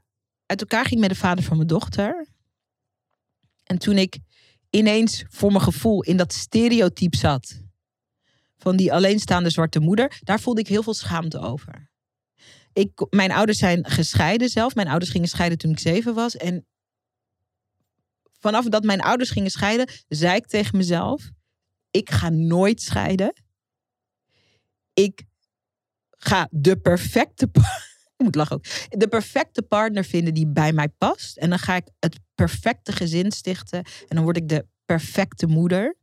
uit elkaar ging met de vader van mijn dochter. En toen ik ineens voor mijn gevoel in dat stereotype zat van die alleenstaande zwarte moeder, daar voelde ik heel veel schaamte over. Ik, mijn ouders zijn gescheiden zelf. Mijn ouders gingen scheiden toen ik zeven was. En vanaf dat mijn ouders gingen scheiden, zei ik tegen mezelf: ik ga nooit scheiden. Ik ga de perfecte. Ik moet lachen ook. De perfecte partner vinden die bij mij past. En dan ga ik het perfecte gezin stichten. En dan word ik de perfecte moeder.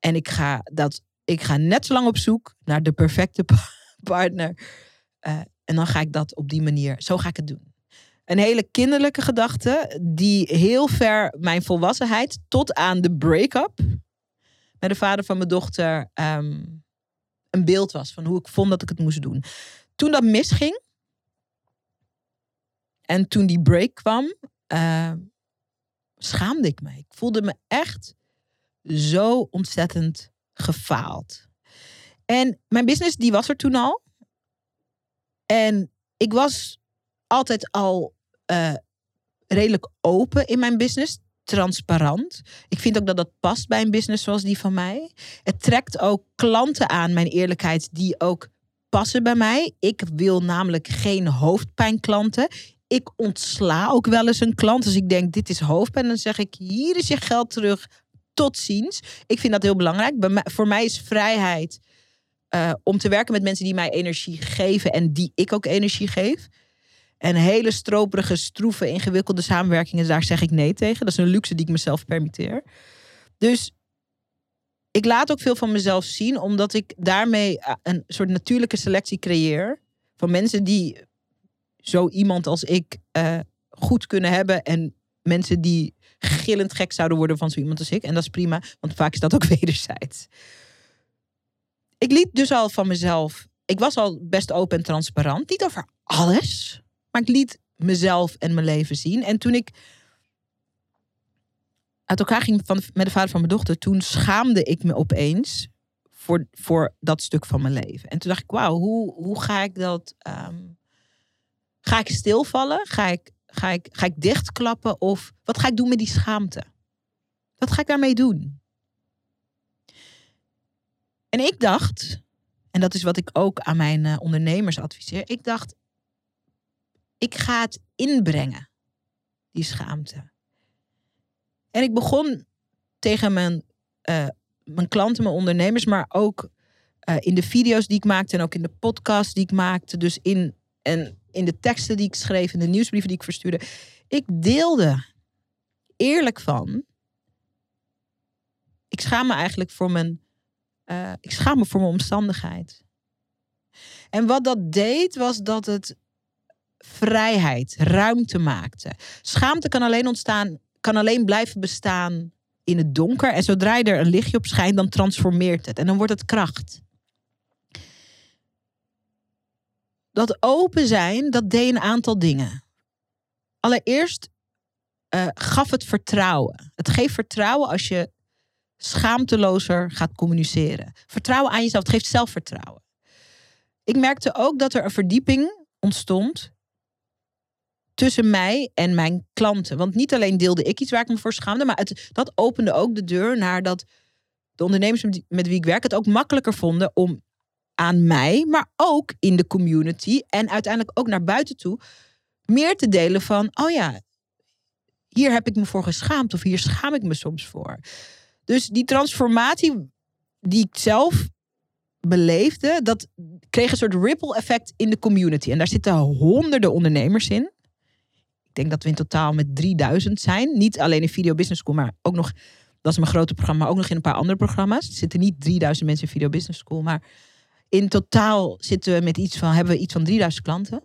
En ik ga, dat, ik ga net zo lang op zoek naar de perfecte partner. Uh, en dan ga ik dat op die manier, zo ga ik het doen. Een hele kinderlijke gedachte die heel ver mijn volwassenheid tot aan de break-up met de vader van mijn dochter ehm, een beeld was van hoe ik vond dat ik het moest doen. Toen dat misging en toen die break kwam, uh, schaamde ik me. Ik voelde me echt zo ontzettend gefaald. En mijn business, die was er toen al. En ik was altijd al uh, redelijk open in mijn business. Transparant. Ik vind ook dat dat past bij een business zoals die van mij. Het trekt ook klanten aan, mijn eerlijkheid, die ook passen bij mij. Ik wil namelijk geen hoofdpijnklanten. Ik ontsla ook wel eens een klant. Als ik denk, dit is hoofdpijn, dan zeg ik, hier is je geld terug. Tot ziens. Ik vind dat heel belangrijk. Voor mij is vrijheid uh, om te werken met mensen die mij energie geven en die ik ook energie geef. En hele stroperige, stroeve, ingewikkelde samenwerkingen, daar zeg ik nee tegen. Dat is een luxe die ik mezelf permitteer. Dus ik laat ook veel van mezelf zien, omdat ik daarmee eh, een soort natuurlijke selectie creëer. Van mensen die zo iemand als ik uh, goed kunnen hebben. En mensen die gillend gek zouden worden van zo iemand als ik. En dat is prima, want vaak is dat ook wederzijds. Ik liet dus al van mezelf. Ik was al best open en transparant. Niet over alles. Maar ik liet mezelf en mijn leven zien. En toen ik uit elkaar ging van, met de vader van mijn dochter, toen schaamde ik me opeens voor, voor dat stuk van mijn leven. En toen dacht ik, wauw, hoe, hoe ga ik dat. Um, ga ik stilvallen? Ga ik, ga, ik, ga ik dichtklappen? Of wat ga ik doen met die schaamte? Wat ga ik daarmee doen? En ik dacht, en dat is wat ik ook aan mijn uh, ondernemers adviseer, ik dacht, ik ga het inbrengen, die schaamte. En ik begon tegen mijn, uh, mijn klanten, mijn ondernemers, maar ook uh, in de video's die ik maakte en ook in de podcast die ik maakte, dus in, en in de teksten die ik schreef, in de nieuwsbrieven die ik verstuurde. Ik deelde eerlijk van. Ik schaam me eigenlijk voor mijn uh, ik schaam me voor mijn omstandigheid. En wat dat deed, was dat het vrijheid, ruimte maakte. Schaamte kan alleen ontstaan, kan alleen blijven bestaan in het donker. En zodra je er een lichtje op schijnt, dan transformeert het. En dan wordt het kracht. Dat open zijn, dat deed een aantal dingen. Allereerst uh, gaf het vertrouwen. Het geeft vertrouwen als je schaamtelozer gaat communiceren. Vertrouwen aan jezelf, het geeft zelfvertrouwen. Ik merkte ook dat er een verdieping ontstond tussen mij en mijn klanten. Want niet alleen deelde ik iets waar ik me voor schaamde, maar het, dat opende ook de deur naar dat de ondernemers met wie ik werk het ook makkelijker vonden om aan mij, maar ook in de community en uiteindelijk ook naar buiten toe meer te delen van, oh ja, hier heb ik me voor geschaamd of hier schaam ik me soms voor. Dus die transformatie die ik zelf beleefde, dat kreeg een soort ripple effect in de community. En daar zitten honderden ondernemers in. Ik denk dat we in totaal met 3000 zijn. Niet alleen in Video Business School, maar ook nog, dat is mijn grote programma, ook nog in een paar andere programma's. Er zitten niet 3000 mensen in Video Business School, maar in totaal zitten we met iets van, hebben we iets van 3000 klanten.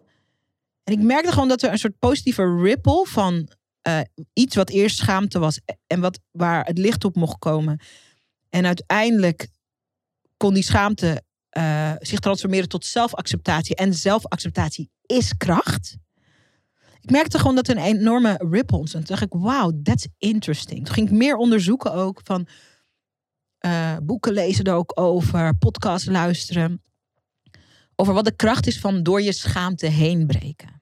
En ik merkte gewoon dat er een soort positieve ripple van uh, iets wat eerst schaamte was en wat, waar het licht op mocht komen. En uiteindelijk kon die schaamte uh, zich transformeren tot zelfacceptatie. En zelfacceptatie is kracht. Ik merkte gewoon dat er een enorme ripple ontstond. Toen dacht ik, wow, that's interesting. Toen ging ik meer onderzoeken ook van uh, boeken lezen er ook over, podcasts luisteren. Over wat de kracht is van door je schaamte heen breken.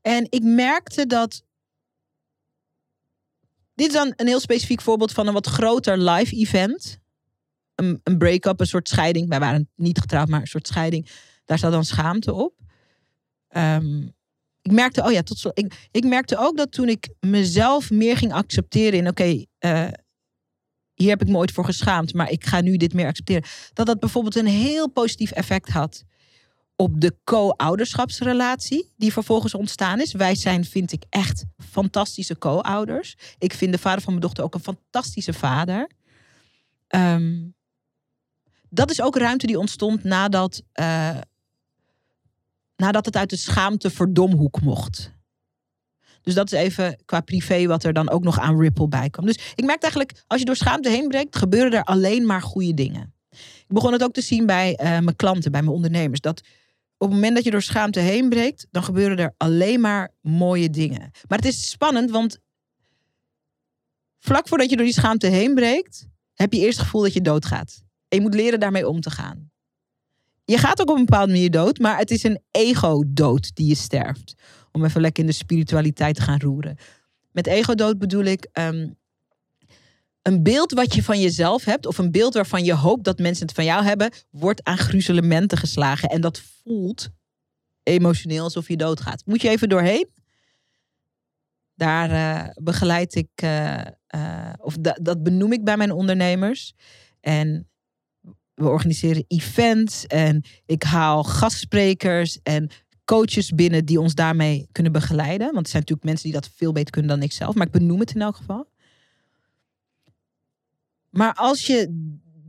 En ik merkte dat. Dit is dan een heel specifiek voorbeeld van een wat groter live event. Een, een break-up, een soort scheiding. Wij waren niet getrouwd, maar een soort scheiding. Daar zat dan schaamte op. Um, ik merkte, oh ja, tot zo. Ik, ik merkte ook dat toen ik mezelf meer ging accepteren in, oké, uh, hier heb ik me ooit voor geschaamd, maar ik ga nu dit meer accepteren. Dat dat bijvoorbeeld een heel positief effect had op de co-ouderschapsrelatie die vervolgens ontstaan is. Wij zijn, vind ik, echt fantastische co-ouders. Ik vind de vader van mijn dochter ook een fantastische vader. Um, dat is ook ruimte die ontstond nadat, uh, nadat het uit de schaamte verdomhoek mocht. Dus dat is even qua privé wat er dan ook nog aan Ripple bij kwam. Dus ik merkte eigenlijk, als je door schaamte heen breekt, gebeuren er alleen maar goede dingen. Ik begon het ook te zien bij uh, mijn klanten, bij mijn ondernemers. Dat op het moment dat je door schaamte heen breekt, dan gebeuren er alleen maar mooie dingen. Maar het is spannend, want vlak voordat je door die schaamte heen breekt, heb je eerst het gevoel dat je doodgaat. En je moet leren daarmee om te gaan. Je gaat ook op een bepaalde manier dood, maar het is een ego-dood die je sterft. Om even lekker in de spiritualiteit te gaan roeren. Met ego-dood bedoel ik um, een beeld wat je van jezelf hebt, of een beeld waarvan je hoopt dat mensen het van jou hebben, wordt aan gruzelementen geslagen. En dat voelt emotioneel alsof je doodgaat. Moet je even doorheen? Daar uh, begeleid ik, uh, uh, of dat benoem ik bij mijn ondernemers. En we organiseren events en ik haal gastsprekers en coaches binnen die ons daarmee kunnen begeleiden. Want er zijn natuurlijk mensen die dat veel beter kunnen dan ik zelf, maar ik benoem het in elk geval. Maar als je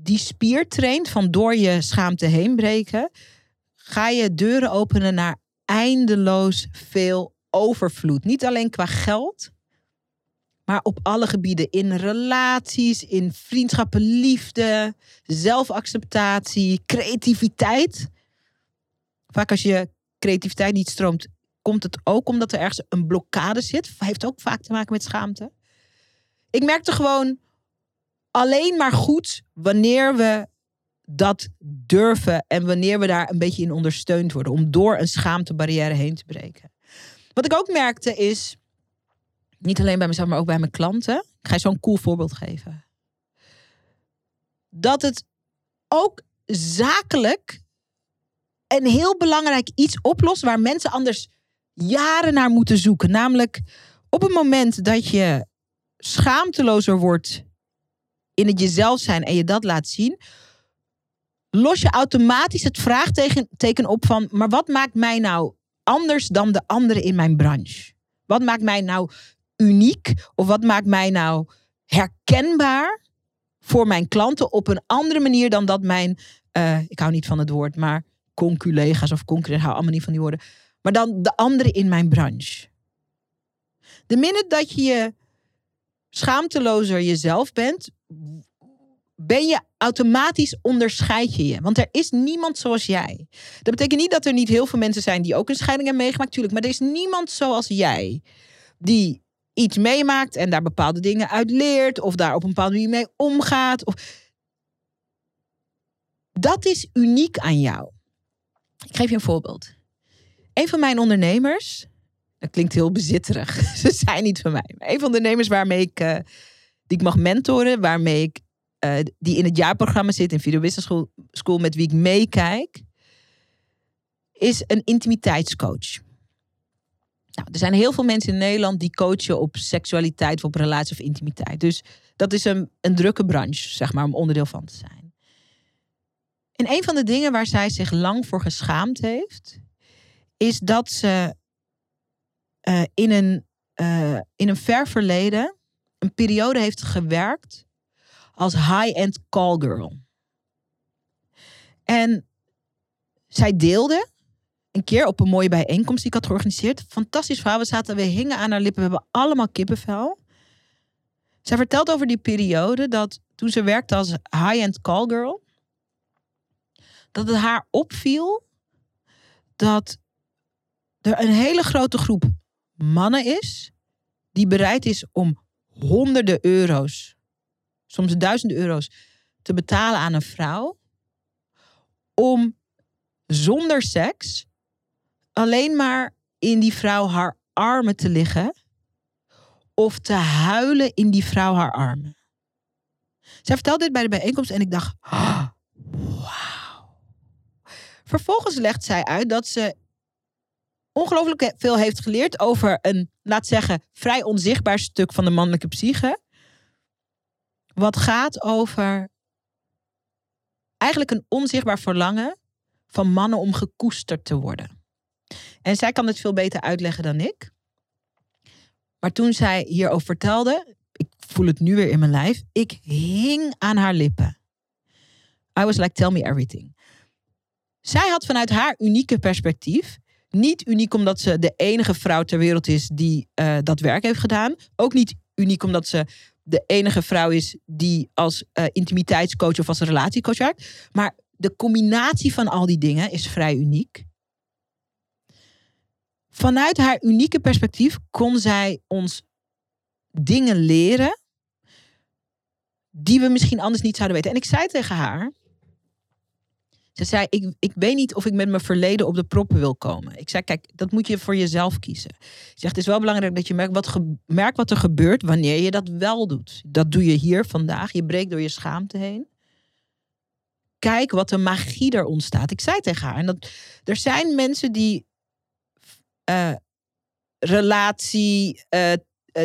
die spier traint van door je schaamte heen breken, ga je deuren openen naar eindeloos veel overvloed. Niet alleen qua geld, maar op alle gebieden. In relaties, in vriendschappen, liefde, zelfacceptatie, creativiteit. Vaak als je creativiteit niet stroomt, komt het ook omdat er ergens een blokkade zit. Heeft ook vaak te maken met schaamte. Ik merkte gewoon alleen maar goed wanneer we dat durven en wanneer we daar een beetje in ondersteund worden om door een schaamtebarrière heen te breken. Wat ik ook merkte is, niet alleen bij mezelf, maar ook bij mijn klanten. Ik ga je zo'n cool voorbeeld geven. Dat het ook zakelijk een heel belangrijk iets oplost waar mensen anders jaren naar moeten zoeken. Namelijk op het moment dat je schaamtelozer wordt in het jezelf zijn en je dat laat zien, los je automatisch het vraagteken op van, maar wat maakt mij nou anders dan de anderen in mijn branche? Wat maakt mij nou uniek? Of wat maakt mij nou herkenbaar voor mijn klanten op een andere manier dan dat mijn, uh, ik hou niet van het woord, maar conculega's of concurrenten, hou allemaal niet van die woorden, maar dan de anderen in mijn branche. De minute dat je je schaamtelozer jezelf bent, ben je automatisch onderscheid je je. Want er is niemand zoals jij. Dat betekent niet dat er niet heel veel mensen zijn die ook een scheiding hebben meegemaakt, tuurlijk. Maar er is niemand zoals jij die iets meemaakt en daar bepaalde dingen uit leert of daar op een bepaalde manier mee omgaat. Of... Dat is uniek aan jou. Ik geef je een voorbeeld. Een van mijn ondernemers, dat klinkt heel bezitterig, ze zijn niet van mij. Maar een van de ondernemers waarmee ik, uh, die ik mag mentoren, waarmee ik, uh, die in het jaarprogramma zit in Video Business School, School met wie ik meekijk, is een intimiteitscoach. Nou, er zijn heel veel mensen in Nederland die coachen op seksualiteit, op relatie of intimiteit. Dus dat is een, een drukke branche, zeg maar, om onderdeel van te zijn. En een van de dingen waar zij zich lang voor geschaamd heeft, is dat ze uh, in, een, uh, in een ver verleden een periode heeft gewerkt als high-end callgirl. En zij deelde een keer op een mooie bijeenkomst die ik had georganiseerd. Fantastisch verhaal. We zaten, we hingen aan haar lippen. We hebben allemaal kippenvel. Zij vertelt over die periode dat toen ze werkte als high-end callgirl, dat het haar opviel dat er een hele grote groep mannen is die bereid is om honderden euro's, soms duizenden euro's, te betalen aan een vrouw om zonder seks alleen maar in die vrouw haar armen te liggen of te huilen in die vrouw haar armen. Zij vertelde dit bij de bijeenkomst en ik dacht, oh. Vervolgens legt zij uit dat ze ongelooflijk veel heeft geleerd over een, laat zeggen, vrij onzichtbaar stuk van de mannelijke psyche. Wat gaat over eigenlijk een onzichtbaar verlangen van mannen om gekoesterd te worden. En zij kan het veel beter uitleggen dan ik. Maar toen zij hierover vertelde, ik voel het nu weer in mijn lijf, ik hing aan haar lippen. I was like, tell me everything. Zij had vanuit haar unieke perspectief Niet uniek omdat ze de enige vrouw ter wereld is die uh, dat werk heeft gedaan. Ook niet uniek omdat ze de enige vrouw is die als uh, intimiteitscoach of als relatiecoach werkt. Maar de combinatie van al die dingen is vrij uniek. Vanuit haar unieke perspectief kon zij ons dingen leren die we misschien anders niet zouden weten. En ik zei tegen haar, ze zei, ik, ik weet niet of ik met mijn verleden op de proppen wil komen. Ik zei, kijk, dat moet je voor jezelf kiezen. Ze zegt, het is wel belangrijk dat je merkt wat, merkt wat er gebeurt wanneer je dat wel doet. Dat doe je hier vandaag. Je breekt door je schaamte heen. Kijk wat de magie er ontstaat. Ik zei tegen haar, en dat, er zijn mensen die uh, relatie, uh,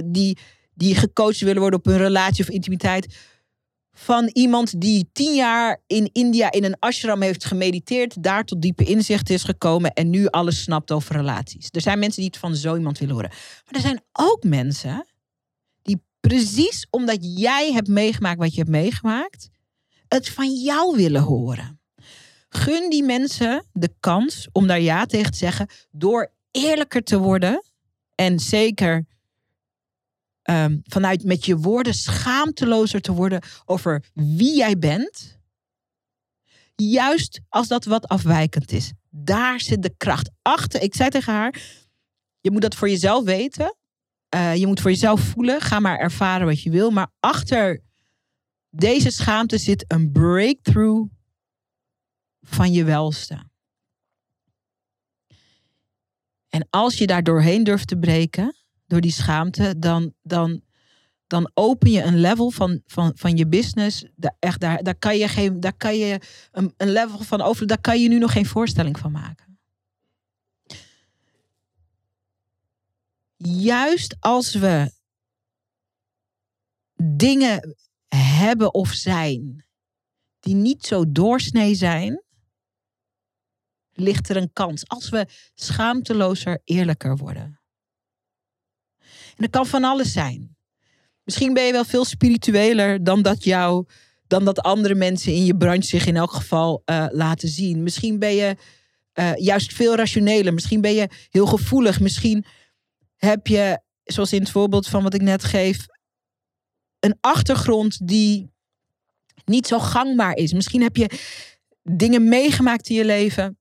die, die gecoacht willen worden op hun relatie of intimiteit van iemand die tien jaar in India in een ashram heeft gemediteerd, daar tot diepe inzicht is gekomen en nu alles snapt over relaties. Er zijn mensen die het van zo iemand willen horen. Maar er zijn ook mensen die precies omdat jij hebt meegemaakt wat je hebt meegemaakt, het van jou willen horen. Gun die mensen de kans om daar ja tegen te zeggen door eerlijker te worden en zeker um, vanuit met je woorden schaamtelozer te worden over wie jij bent. Juist als dat wat afwijkend is. Daar zit de kracht achter. Ik zei tegen haar: je moet dat voor jezelf weten. Uh, je moet voor jezelf voelen. Ga maar ervaren wat je wil. Maar achter deze schaamte zit een breakthrough van je welste. En als je daar doorheen durft te breken, door die schaamte, dan, dan, dan open je een level van, van, van je business. Daar, echt, daar, daar kan je, geen, daar kan je een, een level van over, daar kan je nu nog geen voorstelling van maken. Juist als we dingen hebben of zijn die niet zo doorsnee zijn, ligt er een kans als we schaamtelozer eerlijker worden. En dat kan van alles zijn. Misschien ben je wel veel spiritueler dan dat jou, dan dat andere mensen in je branche zich in elk geval uh, laten zien. Misschien ben je uh, juist veel rationeler. Misschien ben je heel gevoelig. Misschien heb je, zoals in het voorbeeld van wat ik net geef, een achtergrond die niet zo gangbaar is. Misschien heb je dingen meegemaakt in je leven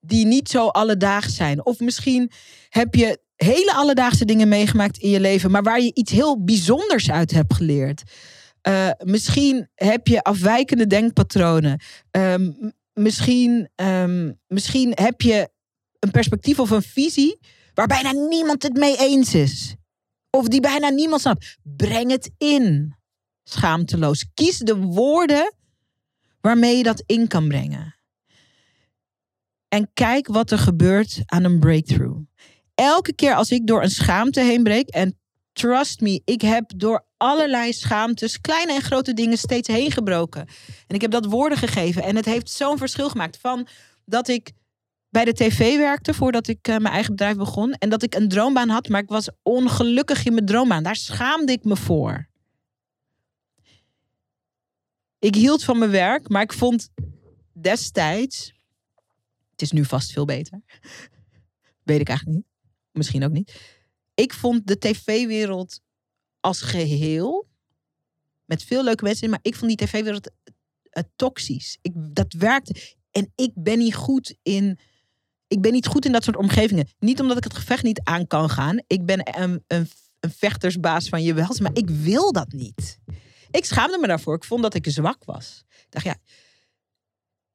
die niet zo alledaags zijn. Of misschien heb je hele alledaagse dingen meegemaakt in je leven, maar waar je iets heel bijzonders uit hebt geleerd. Uh, misschien heb je afwijkende denkpatronen. Um, misschien, um, misschien heb je een perspectief of een visie waar bijna niemand het mee eens is. Of die bijna niemand snapt. Breng het in. Schaamteloos. Kies de woorden waarmee je dat in kan brengen. En kijk wat er gebeurt aan een breakthrough elke keer als ik door een schaamte heen breek, en trust me, ik heb door allerlei schaamtes, kleine en grote dingen, steeds heen gebroken. En ik heb dat woorden gegeven. En het heeft zo'n verschil gemaakt. Van dat ik bij de tv werkte voordat ik uh, mijn eigen bedrijf begon. En dat ik een droombaan had, maar ik was ongelukkig in mijn droombaan. Daar schaamde ik me voor. Ik hield van mijn werk, maar ik vond destijds. Het is nu vast veel beter. Weet ik eigenlijk niet misschien ook niet. Ik vond de tv-wereld als geheel, met veel leuke mensen, maar ik vond die tv-wereld uh, toxisch. Ik, dat werkte. En ik ben niet goed in. Ik ben niet goed in dat soort omgevingen. Niet omdat ik het gevecht niet aan kan gaan. Ik ben een, een, een vechtersbaas van je wels, maar ik wil dat niet. Ik schaamde me daarvoor. Ik vond dat ik zwak was. Ik dacht, ja,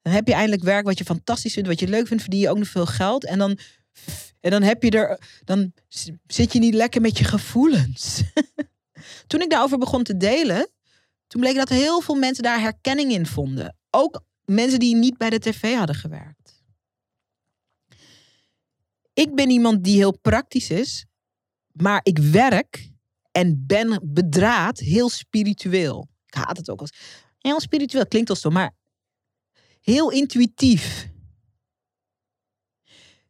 dan heb je eindelijk werk wat je fantastisch vindt, wat je leuk vindt, verdien je ook nog veel geld. En dan en dan heb je er, dan zit je niet lekker met je gevoelens. toen ik daarover begon te delen, toen bleek dat heel veel mensen daar herkenning in vonden. Ook mensen die niet bij de tv hadden gewerkt. Ik ben iemand die heel praktisch is, maar ik werk en ben bedraad heel spiritueel. Ik haat het ook als heel spiritueel, klinkt als zo, maar heel intuïtief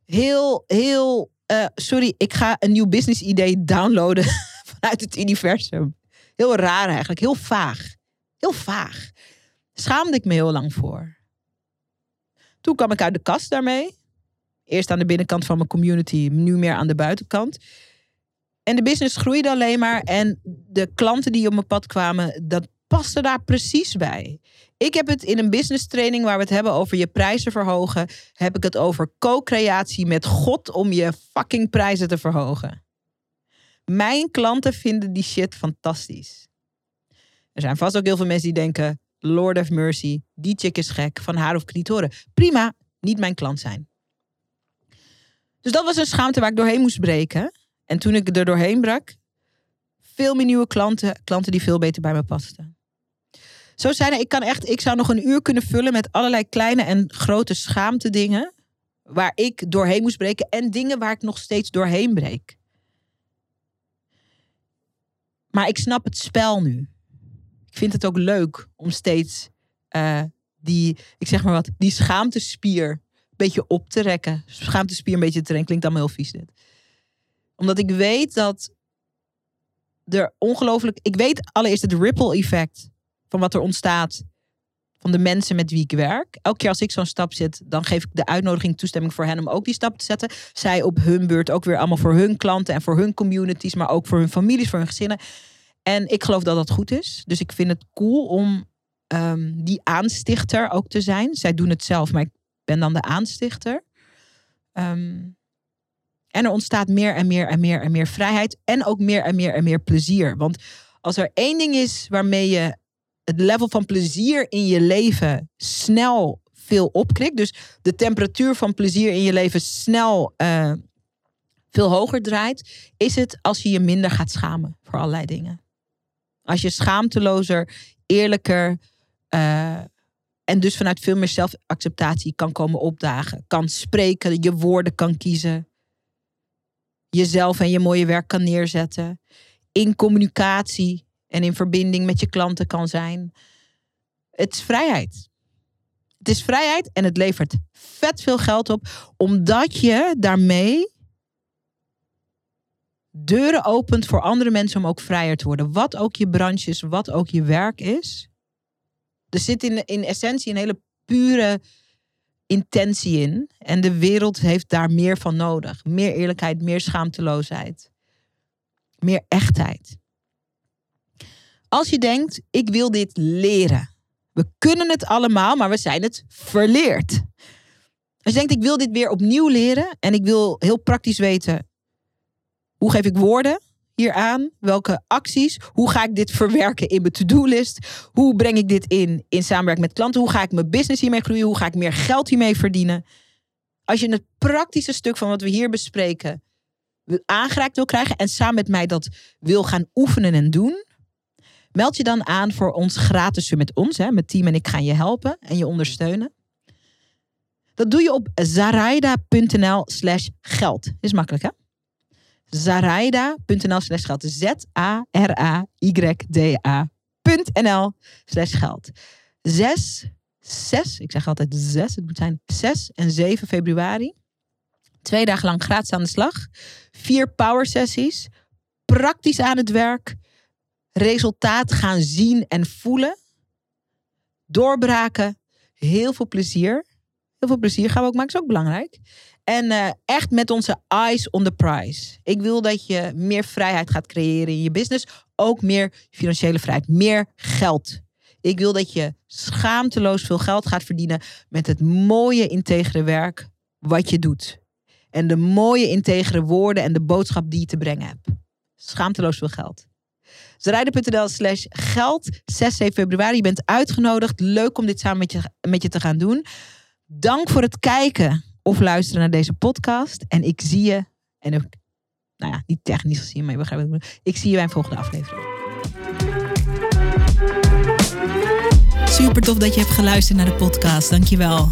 heel, heel. Uh, sorry, ik ga een nieuw business idee downloaden vanuit het universum. Heel raar eigenlijk, heel vaag. Heel vaag. Schaamde ik me heel lang voor. Toen kwam ik uit de kast daarmee. Eerst aan de binnenkant van mijn community, nu meer aan de buitenkant. En de business groeide alleen maar. En de klanten die op mijn pad kwamen, dat paste daar precies bij. Ik heb het in een business training waar we het hebben over je prijzen verhogen. Heb ik het over co-creatie met God om je fucking prijzen te verhogen. Mijn klanten vinden die shit fantastisch. Er zijn vast ook heel veel mensen die denken: Lord of Mercy, die chick is gek, van haar of clitoren. Prima, niet mijn klant zijn. Dus dat was een schaamte waar ik doorheen moest breken. En toen ik er doorheen brak, veel meer nieuwe klanten, klanten die veel beter bij me pasten. Zo zijn er, ik kan echt, ik zou nog een uur kunnen vullen met allerlei kleine en grote schaamte dingen. Waar ik doorheen moest breken en dingen waar ik nog steeds doorheen breek. Maar ik snap het spel nu. Ik vind het ook leuk om steeds uh, die, ik zeg maar wat, die schaamtespier een beetje op te rekken. Schaamtespier een beetje te rekken, klinkt allemaal heel vies dit. Omdat ik weet dat er ongelooflijk, ik weet allereerst het ripple effect van wat er ontstaat van de mensen met wie ik werk. Elke keer als ik zo'n stap zet, dan geef ik de uitnodiging, toestemming voor hen om ook die stap te zetten. Zij op hun beurt ook weer allemaal voor hun klanten en voor hun communities, maar ook voor hun families, voor hun gezinnen. En ik geloof dat dat goed is. Dus ik vind het cool om um, die aanstichter ook te zijn. Zij doen het zelf, maar ik ben dan de aanstichter. Um, en er ontstaat meer en meer en meer en meer vrijheid. En ook meer en meer en meer plezier. Want als er één ding is waarmee je het level van plezier in je leven snel veel opkrikt. Dus de temperatuur van plezier in je leven snel uh, veel hoger draait. Is het als je je minder gaat schamen voor allerlei dingen. Als je schaamtelozer, eerlijker uh, en dus vanuit veel meer zelfacceptatie kan komen opdagen. Kan spreken, je woorden kan kiezen. Jezelf en je mooie werk kan neerzetten. In communicatie en in verbinding met je klanten kan zijn. Het is vrijheid. Het is vrijheid en het levert vet veel geld op, omdat je daarmee deuren opent voor andere mensen om ook vrijer te worden. Wat ook je branche is, wat ook je werk is. Er zit in, in essentie een hele pure intentie in. En de wereld heeft daar meer van nodig. Meer eerlijkheid, meer schaamteloosheid. Meer echtheid. Als je denkt, ik wil dit leren. We kunnen het allemaal, maar we zijn het verleerd. Als je denkt, ik wil dit weer opnieuw leren en ik wil heel praktisch weten, hoe geef ik woorden hieraan? Welke acties? Hoe ga ik dit verwerken in mijn to-do-list? Hoe breng ik dit in in samenwerking met klanten? Hoe ga ik mijn business hiermee groeien? Hoe ga ik meer geld hiermee verdienen? Als je het praktische stuk van wat we hier bespreken aangeraakt wil krijgen en samen met mij dat wil gaan oefenen en doen, Meld je dan aan voor ons gratis met ons. Hè. Mijn team en ik gaan je helpen en je ondersteunen. Dat doe je op zaraida.nl slash geld. Is makkelijk hè? Zaraida.nl slash geld. Z-A-R-A-Y-D-A.nl slash geld. 6, 6, ik zeg altijd 6, het moet zijn 6 en 7 februari. Twee dagen lang gratis aan de slag. Vier power sessies. Praktisch aan het werk resultaat gaan zien en voelen. Doorbraken. Heel veel plezier. Heel veel plezier gaan we ook maken, is ook belangrijk. En uh, echt met onze eyes on the prize. Ik wil dat je meer vrijheid gaat creëren in je business. Ook meer financiële vrijheid. Meer geld. Ik wil dat je schaamteloos veel geld gaat verdienen met het mooie integere werk wat je doet. En de mooie integere woorden en de boodschap die je te brengen hebt. Schaamteloos veel geld. Zrijden.nl slash geld. 6, 7 februari. Je bent uitgenodigd. Leuk om dit samen met je, met je te gaan doen. Dank voor het kijken of luisteren naar deze podcast. En ik zie je, en ook, nou ja, niet technisch gezien, maar je begrijpt het. Ik zie je bij een volgende aflevering. Super tof dat je hebt geluisterd naar de podcast. Dankjewel.